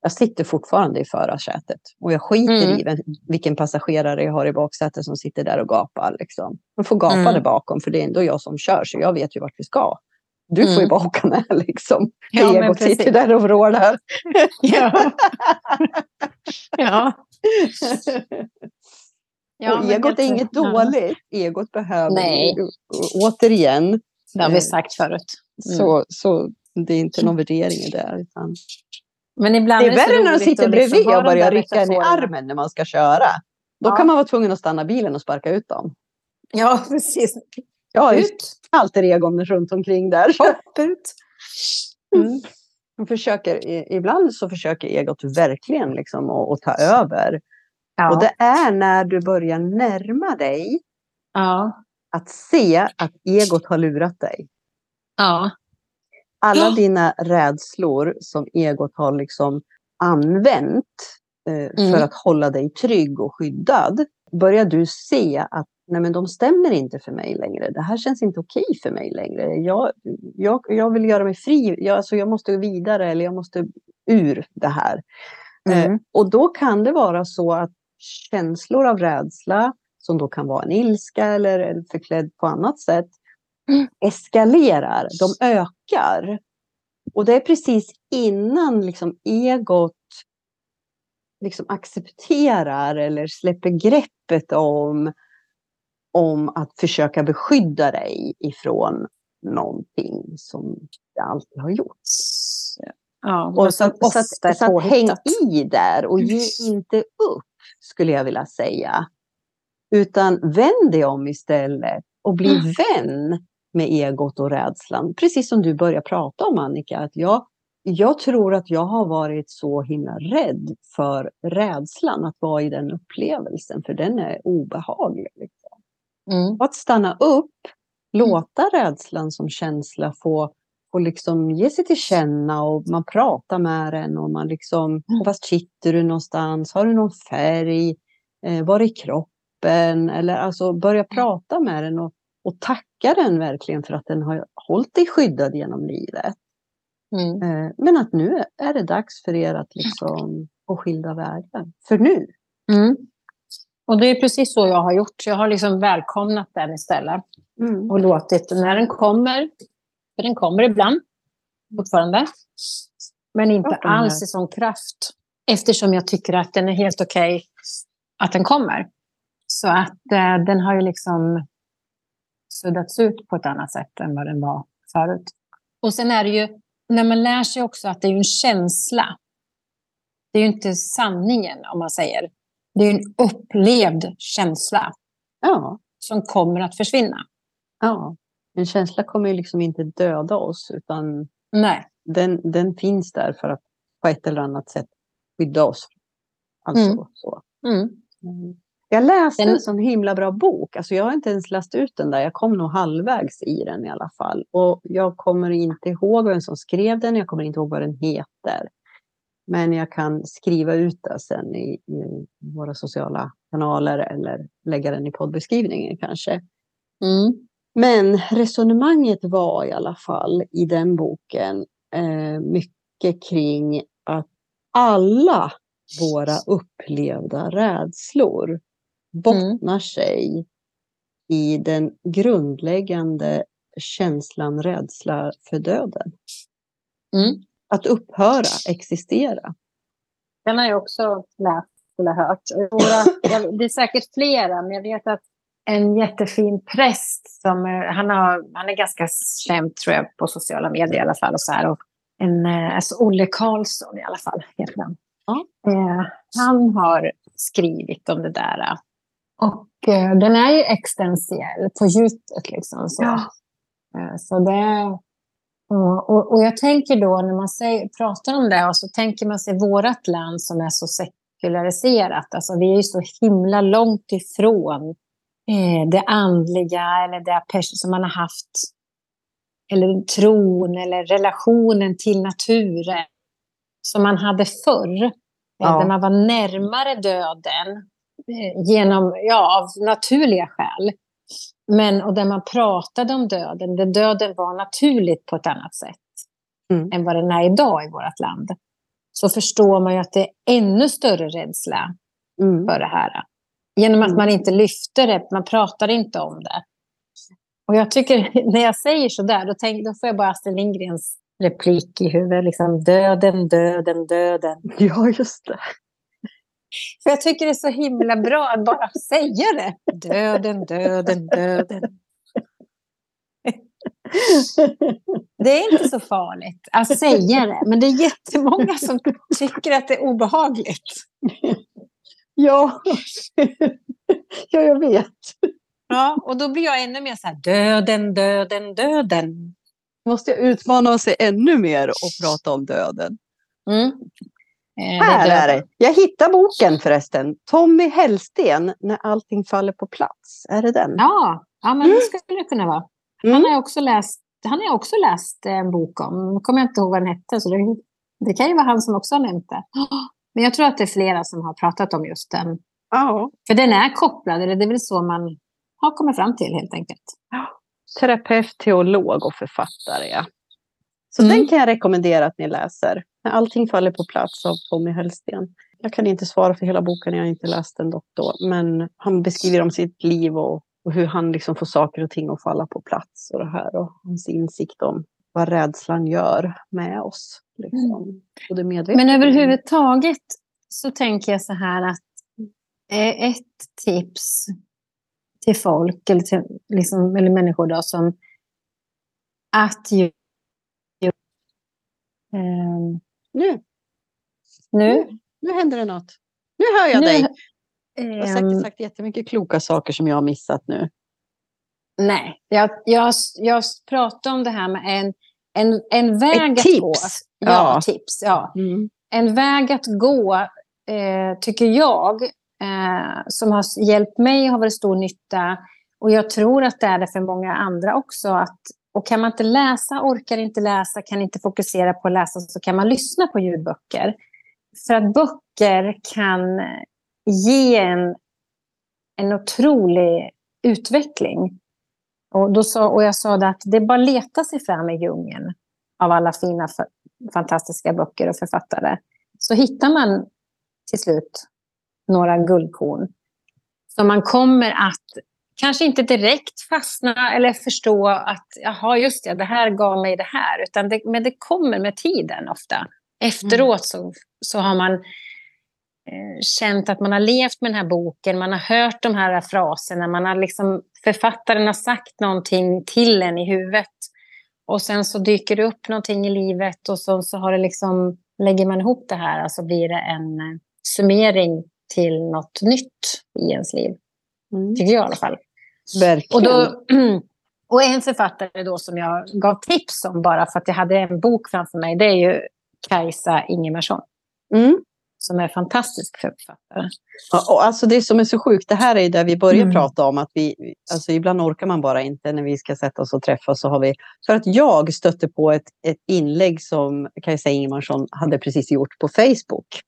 Jag sitter fortfarande i förarsätet och jag skiter mm. i vilken passagerare jag har i baksätet som sitter där och gapar. Liksom. Man får gapa mm. där bakom för det är ändå jag som kör så jag vet ju vart vi ska. Du får ju mm. bara åka med liksom. Ja, Egot sitter där och vrålar. ja. ja. Ja, egot är inget ja. dåligt. Egot behöver Nej. återigen. Det har vi eh, sagt förut. Mm. Så, så det är inte någon värdering i det. Utan... Men ibland det är, värre när de sitter liksom bredvid och börjar rycka en i armen när man ska köra. Då ja. kan man vara tvungen att stanna bilen och sparka ut dem. Ja, precis. Ja, ut. Alter egon runt omkring där. Hopp ut. Mm. försöker, ibland så försöker egot verkligen liksom att, att ta över. Ja. Och det är när du börjar närma dig ja. att se att egot har lurat dig. Ja. Alla dina rädslor som egot har liksom använt eh, mm. för att hålla dig trygg och skyddad. Börjar du se att nej men de stämmer inte för mig längre. Det här känns inte okej för mig längre. Jag, jag, jag vill göra mig fri. Jag, alltså jag måste gå vidare eller jag måste ur det här. Eh, mm. Eh, och då kan det vara så att känslor av rädsla, som då kan vara en ilska eller förklädd på annat sätt, eskalerar. De ökar. Och det är precis innan liksom egot liksom accepterar eller släpper greppet om om att försöka beskydda dig ifrån någonting som det alltid har gjort. Ja, och så, så, så, att, så att häng i där och ge inte upp, skulle jag vilja säga. Utan vänd dig om istället och bli mm. vän med egot och rädslan. Precis som du börjar prata om Annika, att jag, jag tror att jag har varit så himla rädd för rädslan, att vara i den upplevelsen, för den är obehaglig. Mm. Att stanna upp, låta rädslan som känsla få, få liksom ge sig till känna och man pratar med den och man liksom, mm. var sitter du någonstans, har du någon färg, eh, var i kroppen eller alltså börja mm. prata med den och, och tacka den verkligen för att den har hållit dig skyddad genom livet. Mm. Eh, men att nu är det dags för er att liksom gå skilda vägar. För nu. Mm. Och det är precis så jag har gjort. Jag har liksom välkomnat den istället. Mm. Och låtit, när den kommer, för den kommer ibland fortfarande, men inte alls i sån kraft. Eftersom jag tycker att den är helt okej okay att den kommer. Så att eh, den har ju liksom suddats ut på ett annat sätt än vad den var förut. Och sen är det ju, när man lär sig också att det är en känsla. Det är ju inte sanningen om man säger. Det är en upplevd känsla ja. som kommer att försvinna. Ja, en känsla kommer ju liksom inte döda oss utan Nej. Den, den finns där för att på ett eller annat sätt skydda oss. Alltså mm. så. Mm. mm. Jag läste den... en sån himla bra bok. Alltså jag har inte ens läst ut den där. Jag kom nog halvvägs i den i alla fall. Och jag kommer inte ihåg vem som skrev den. Jag kommer inte ihåg vad den heter. Men jag kan skriva ut det sen i, i våra sociala kanaler eller lägga den i poddbeskrivningen kanske. Mm. Men resonemanget var i alla fall i den boken eh, mycket kring att alla våra upplevda rädslor bottnar mm. sig i den grundläggande känslan rädsla för döden. Mm. Att upphöra, existera. Den har jag också läst eller hört. Det är säkert flera, men jag vet att en jättefin präst som han, har, han är ganska känd tror jag på sociala medier i alla fall. Och så här, och en, alltså Olle Karlsson i alla fall heter han. Ja. Eh, han har skrivit om det där. Och eh, den är ju existentiell på djupet. Liksom, så. Ja. Eh, så det, och, och, jag tänker då när man säger, pratar om det, och så tänker man sig vårt land som är så sekulariserat. Alltså, vi är ju så himla långt ifrån eh, det andliga eller det som man har haft. Eller tron eller relationen till naturen som man hade förr. Eh, ja. Där man var närmare döden eh, genom, ja, av naturliga skäl. Men, och där man pratade om döden, där döden var naturligt på ett annat sätt mm. än vad den är idag i vårt land. Så förstår man ju att det är ännu större rädsla mm. för det här. Genom att mm. man inte lyfter det, man pratar inte om det. Och jag tycker, när jag säger så där, då, tänk, då får jag bara Astrid Lindgrens replik i huvudet. Liksom, döden, döden, döden. Ja, just det. För jag tycker det är så himla bra att bara säga det. Döden, döden, döden. Det är inte så farligt att säga det, men det är jättemånga som tycker att det är obehagligt. Ja, ja jag vet. Ja, och då blir jag ännu mer så här, döden, döden, döden. Måste jag utmana oss ännu mer och prata om döden? Mm. Eh, här är det. Jag hittar boken förresten. Tommy Hellsten, När allting faller på plats. Är det den? Ja, ja men mm. det skulle det kunna vara. Han mm. har också läst, han har också läst en bok om, nu kommer jag inte ihåg vad den hette, så det, det kan ju vara han som också har nämnt det. Men jag tror att det är flera som har pratat om just den. Ja. För den är kopplad, eller det är väl så man har kommit fram till helt enkelt. Terapeut, teolog och författare, ja. Så mm. den kan jag rekommendera att ni läser. Allting faller på plats av Tommy Hellsten. Jag kan inte svara för hela boken, jag har inte läst den dock då. Men han beskriver om sitt liv och, och hur han liksom får saker och ting att falla på plats. Och det här och hans insikt om vad rädslan gör med oss. Liksom. Mm. Men överhuvudtaget så tänker jag så här att ett tips till folk eller, till, liksom, eller människor då, som att ju, um, nu. nu. Nu händer det något. Nu hör jag nu, dig. Du har säkert sagt jättemycket kloka saker som jag har missat nu. Nej, jag, jag, jag pratar om det här med en, en, en väg Ett att tips. gå. Ja, ja. tips. Ja. Mm. En väg att gå, eh, tycker jag, eh, som har hjälpt mig har varit stor nytta. Och jag tror att det är det för många andra också. Att, och kan man inte läsa, orkar inte läsa, kan inte fokusera på att läsa, så kan man lyssna på ljudböcker. För att böcker kan ge en, en otrolig utveckling. Och, då sa, och jag sa det att det är bara att leta sig fram i djungeln av alla fina, fantastiska böcker och författare. Så hittar man till slut några guldkorn. som man kommer att kanske inte direkt fastna eller förstå att jaha, just det, det här gav mig det här. Utan det, men det kommer med tiden ofta. Efteråt så, så har man eh, känt att man har levt med den här boken, man har hört de här fraserna, man har liksom, författaren har sagt någonting till en i huvudet. Och sen så dyker det upp någonting i livet och så, så har det liksom, lägger man ihop det här så blir det en eh, summering till något nytt i ens liv. Mm. Tycker jag i alla fall. Verkligen. Och, då, och en författare då som jag gav tips om bara för att jag hade en bok framför mig, det är ju Kajsa Ingemarsson. Mm. Som är fantastisk författare. Ja, och alltså det som är så sjukt, det här är ju där vi börjar mm. prata om att vi, alltså ibland orkar man bara inte när vi ska sätta oss och träffas. Så har vi, för att jag stötte på ett, ett inlägg som Kajsa Ingemarsson hade precis gjort på Facebook.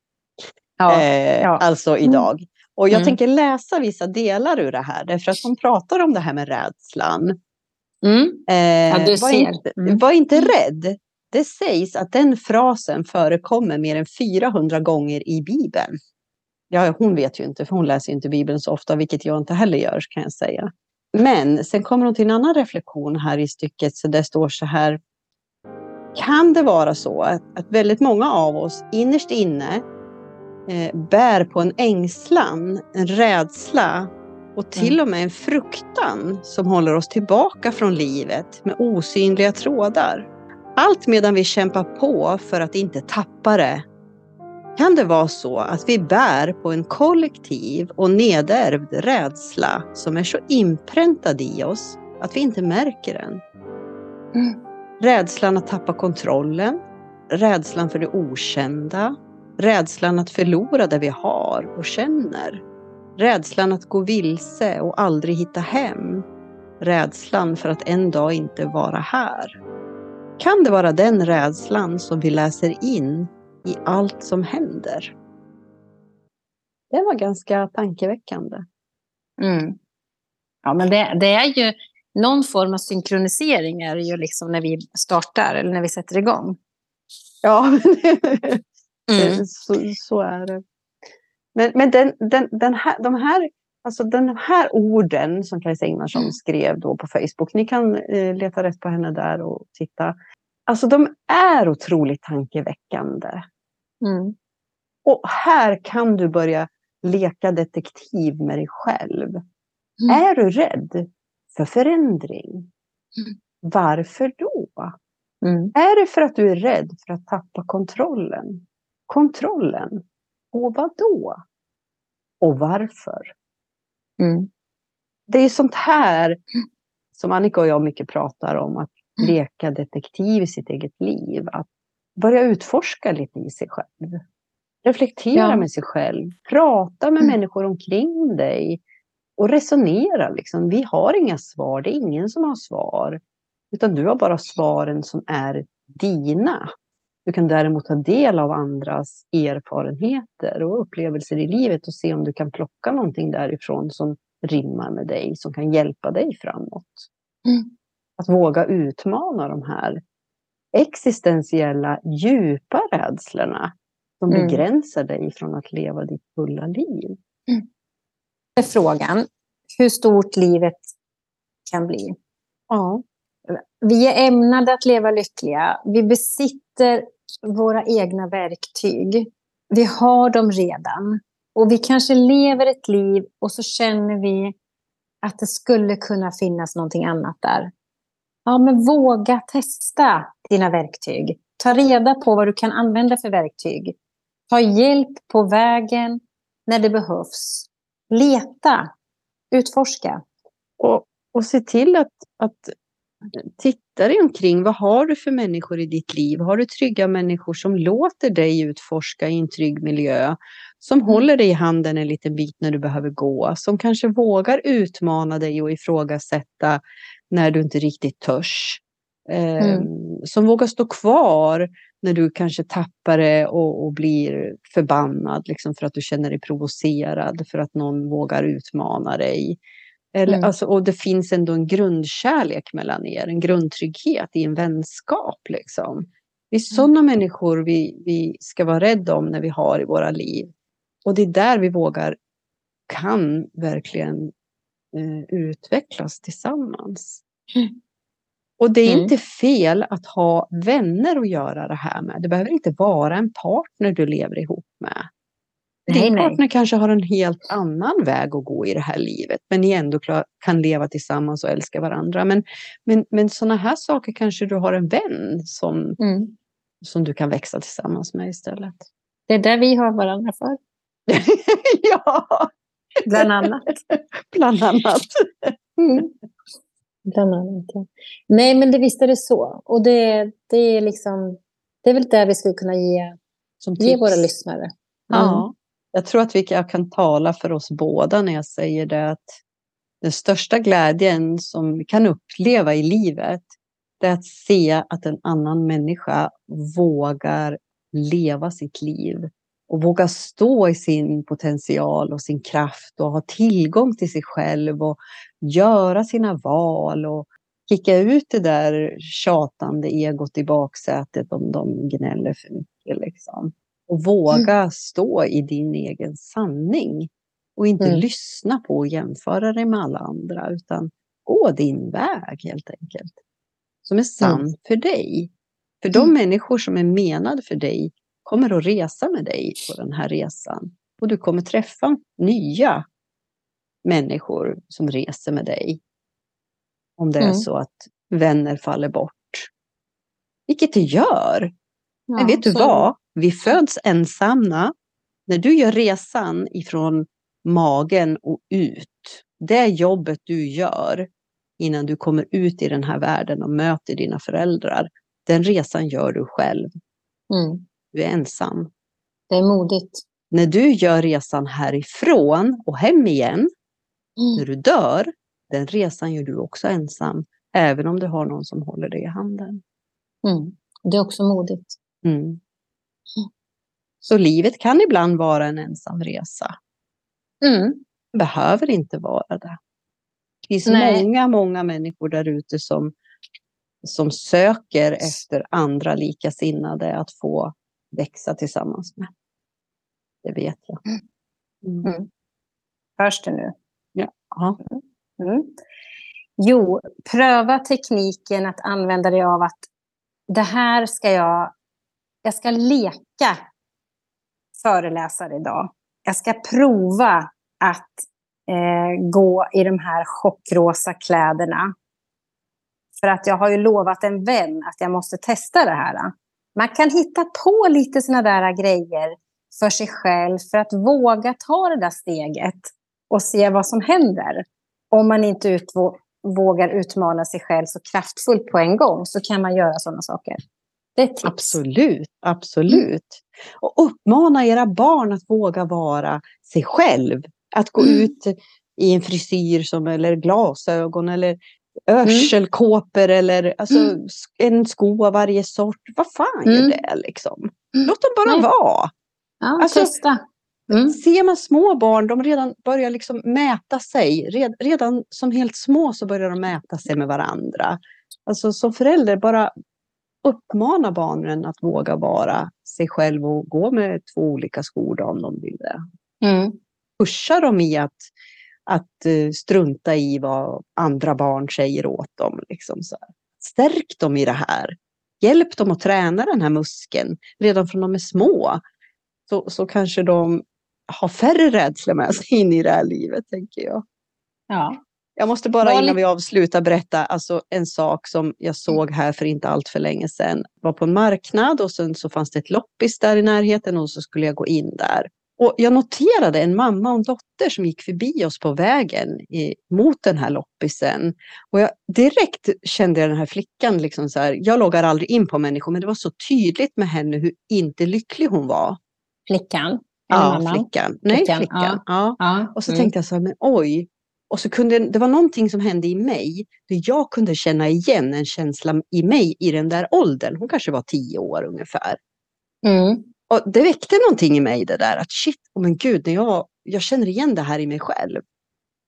Ja, eh, ja. Alltså mm. idag. Mm. Och jag mm. tänker läsa vissa delar ur det här, därför att hon pratar om det här med rädslan. Mm. Eh, ja, var, inte, mm. var inte rädd. Det sägs att den frasen förekommer mer än 400 gånger i Bibeln. Ja, hon vet ju inte, för hon läser inte Bibeln så ofta, vilket jag inte heller gör, kan jag säga. Men sen kommer hon till en annan reflektion här i stycket, så det står så här. Kan det vara så att, att väldigt många av oss innerst inne eh, bär på en ängslan, en rädsla och till mm. och med en fruktan som håller oss tillbaka från livet med osynliga trådar. Allt medan vi kämpar på för att inte tappa det Kan det vara så att vi bär på en kollektiv och nedärvd rädsla som är så inpräntad i oss att vi inte märker den? Mm. Rädslan att tappa kontrollen, rädslan för det okända, rädslan att förlora det vi har och känner, rädslan att gå vilse och aldrig hitta hem, rädslan för att en dag inte vara här. Kan det vara den rädslan som vi läser in i allt som händer? Det var ganska tankeväckande. Mm. Ja, men det, det, är ju någon form av synkronisering är det ju liksom när vi startar eller när vi sätter igång. Ja, mm. så, så, är det. Men, men den, den, den här, de här, alltså den här orden som Kajsa Ingvarsson mm. skrev då på Facebook, ni kan eh, leta rätt på henne där och titta. Alltså de är otroligt tankeväckande. Mm. Och här kan du börja leka detektiv med dig själv. Mm. Är du rädd för förändring? Mm. Varför då? Mm. Är det för att du är rädd för att tappa kontrollen? Kontrollen? Och vad då? Och varför? Mm. Det är sånt här som Annika och jag mycket pratar om, att mm. leka detektiv i sitt eget liv. Att börja utforska lite i sig själv. Reflektera ja. med sig själv. Prata med mm. människor omkring dig. Och resonera. Liksom. Vi har inga svar, det är ingen som har svar. Utan du har bara svaren som är dina. Du kan däremot ta del av andras erfarenheter och upplevelser i livet och se om du kan plocka någonting därifrån som rimmar med dig, som kan hjälpa dig framåt. Mm. Att våga utmana de här existentiella, djupa rädslorna som mm. begränsar dig från att leva ditt fulla liv. Mm. Frågan, hur stort livet kan bli. Ja. Vi är ämnade att leva lyckliga. Vi besitter våra egna verktyg. Vi har dem redan. Och vi kanske lever ett liv och så känner vi att det skulle kunna finnas någonting annat där. Ja, men våga testa dina verktyg. Ta reda på vad du kan använda för verktyg. Ta hjälp på vägen när det behövs. Leta, utforska. Och, och se till att, att titta dig omkring. Vad har du för människor i ditt liv? Har du trygga människor som låter dig utforska i en trygg miljö? Som mm. håller dig i handen en liten bit när du behöver gå? Som kanske vågar utmana dig och ifrågasätta när du inte riktigt törs? Mm. Som vågar stå kvar när du kanske tappar det och, och blir förbannad liksom för att du känner dig provocerad för att någon vågar utmana dig. Eller, mm. alltså, och det finns ändå en grundkärlek mellan er, en grundtrygghet i en vänskap. Liksom. Det är mm. sådana människor vi, vi ska vara rädda om när vi har i våra liv. Och det är där vi vågar, kan verkligen eh, utvecklas tillsammans. Mm. Och det är mm. inte fel att ha vänner att göra det här med. Det behöver inte vara en partner du lever ihop med. Nej, Din partner nej. kanske har en helt annan väg att gå i det här livet, men ni ändå kan leva tillsammans och älska varandra. Men, men, men sådana här saker kanske du har en vän som, mm. som du kan växa tillsammans med istället. Det är där vi har varandra för. ja! Bland annat. Bland annat. Mm. Bland annat, ja. Nej, men det, visst är det så. Och det, det, är liksom, det är väl det vi skulle kunna ge, Som ge våra lyssnare. Mm. Jag tror att vi, jag kan tala för oss båda när jag säger det att den största glädjen som vi kan uppleva i livet det är att se att en annan människa vågar leva sitt liv och våga stå i sin potential och sin kraft och ha tillgång till sig själv och göra sina val och kicka ut det där tjatande egot i baksätet om de gnäller för mycket. Liksom. Och våga mm. stå i din egen sanning. Och inte mm. lyssna på och jämföra dig med alla andra, utan gå din väg helt enkelt. Som är sann mm. för dig. För de mm. människor som är menade för dig kommer att resa med dig på den här resan. Och du kommer träffa nya människor som reser med dig. Om det är så att vänner faller bort. Vilket det gör. Ja, Men vet du vad? Vi föds ensamma. När du gör resan ifrån magen och ut, det jobbet du gör innan du kommer ut i den här världen och möter dina föräldrar, den resan gör du själv. Mm. Du är ensam. Det är modigt. När du gör resan härifrån och hem igen, mm. när du dör, den resan gör du också ensam. Även om du har någon som håller dig i handen. Mm. Det är också modigt. Mm. Så livet kan ibland vara en ensam resa. Mm. Det behöver inte vara det. Det finns Nej. många, många människor där ute som, som söker efter andra likasinnade att få växa tillsammans med. Det vet jag. Mm. Mm. Hörs det nu? Ja. Mm. mm. Jo, pröva tekniken att använda dig av att det här ska jag, jag ska leka föreläsare idag. Jag ska prova att eh, gå i de här chockrosa kläderna. För att jag har ju lovat en vän att jag måste testa det här. Man kan hitta på lite sådana där grejer för sig själv för att våga ta det där steget och se vad som händer. Om man inte utvå vågar utmana sig själv så kraftfullt på en gång så kan man göra sådana saker. Det är tips. Absolut, absolut. Mm. Och uppmana era barn att våga vara sig själv. Att gå mm. ut i en frisyr som, eller glasögon eller örselkåpor mm. eller alltså, mm. en sko av varje sort. Vad fan mm. det liksom? Mm. Låt dem bara Nej. vara. Ja, alltså, testa. Mm. Ser man små barn, de redan börjar liksom mäta sig. Red, redan som helt små så börjar de mäta sig med varandra. Alltså som förälder, bara uppmana barnen att våga vara sig själv och gå med två olika skor då, om de vill det. Mm. Pusha dem i att, att uh, strunta i vad andra barn säger åt dem. Liksom så här. Stärk dem i det här. Hjälp dem att träna den här muskeln redan från de är små. Så, så kanske de har färre rädslor med sig in i det här livet, tänker jag. Ja. Jag måste bara innan vi avslutar berätta alltså, en sak som jag såg här för inte allt för länge sedan. Jag var på en marknad och sen så fanns det ett loppis där i närheten och så skulle jag gå in där. Och jag noterade en mamma och en dotter som gick förbi oss på vägen i, mot den här loppisen. Och jag, direkt kände jag den här flickan, liksom så här, jag loggar aldrig in på människor, men det var så tydligt med henne hur inte lycklig hon var. Flickan? Ja, flickan. Nej, flickan. flickan. Ja. ja. Och så mm. tänkte jag så här, men oj. Och så kunde, det var någonting som hände i mig, där jag kunde känna igen en känsla i mig i den där åldern. Hon kanske var tio år ungefär. Mm. Och det väckte någonting i mig det där att shit, oh men gud, när jag, jag känner igen det här i mig själv.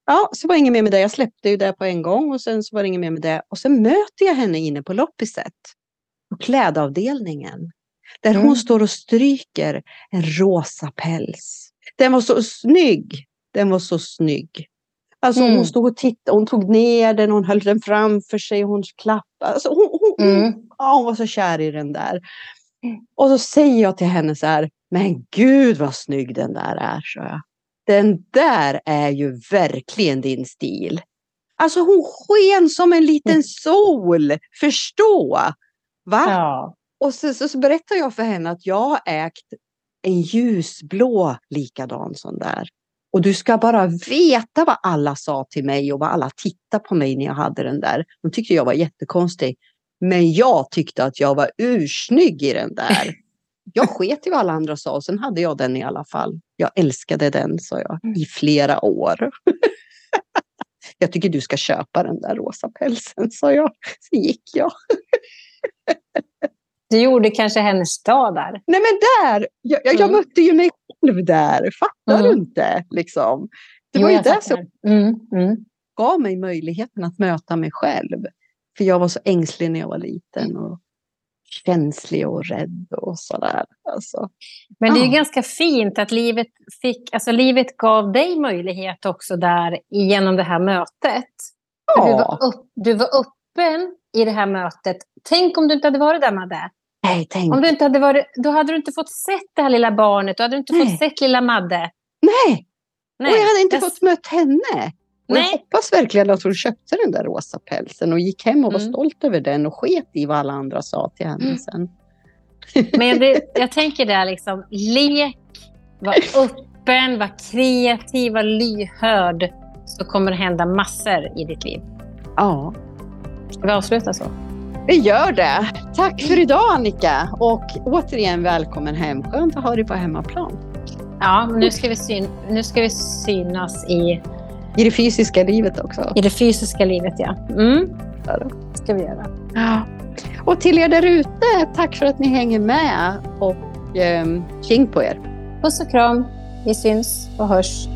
Ja, så var det inget mer med det. Jag släppte ju det på en gång och sen så var det inget mer med det. Och sen möter jag henne inne på loppiset. På klädavdelningen. Där mm. hon står och stryker en rosa päls. Den var så snygg. Den var så snygg. Alltså mm. hon stod och tittade, hon tog ner den, hon höll den framför sig, hon klappade. Alltså, hon, hon, mm. ja, hon var så kär i den där. Och så säger jag till henne så här, men gud vad snygg den där är, så jag. Den där är ju verkligen din stil. Alltså hon sken som en liten mm. sol, förstå! Va? Ja. Och så, så, så berättar jag för henne att jag har ägt en ljusblå likadan sån där. Och du ska bara veta vad alla sa till mig och vad alla tittade på mig när jag hade den där. De tyckte jag var jättekonstig. Men jag tyckte att jag var ursnygg i den där. Jag sket i vad alla andra sa och sen hade jag den i alla fall. Jag älskade den, sa jag, i flera år. jag tycker du ska köpa den där rosa pälsen, sa jag. Så gick jag. Du gjorde kanske hennes dag där. Nej men där! Jag, jag, mm. mötte ju mig själv där. Fattar mm. du inte? Liksom. Det jo, var ju det som mm. Mm. gav mig möjligheten att möta mig själv. För jag var så ängslig när jag var liten. Och känslig och rädd och sådär. Alltså. Men det är ju ganska fint att livet, fick, alltså livet gav dig möjlighet också där genom det här mötet. Ja. Du, var upp, du var öppen i det här mötet. Tänk om du inte hade varit där, Madde. Nej, tänk. Om du inte hade varit, då hade du inte fått sett det här lilla barnet. Då hade du inte Nej. fått sett lilla Madde. Nej, Nej. och jag hade inte jag... fått mött henne. Och jag hoppas verkligen att hon köpte den där rosa pälsen och gick hem och var mm. stolt över den och sket i vad alla andra sa till henne mm. sen. Men det, jag tänker där liksom, lek, var öppen, var kreativ, var lyhörd. Så kommer det hända massor i ditt liv. Ja. Ska vi avsluta så? Vi gör det. Tack för idag Annika och återigen välkommen hem. Skönt att ha dig på hemmaplan. Ja, nu ska vi, syn nu ska vi synas i... I det fysiska livet också. I det fysiska livet, ja. Mm. Det ska vi göra. Ja. Och till er där ute, tack för att ni hänger med och eh, tjing på er. Puss och kram. Vi syns och hörs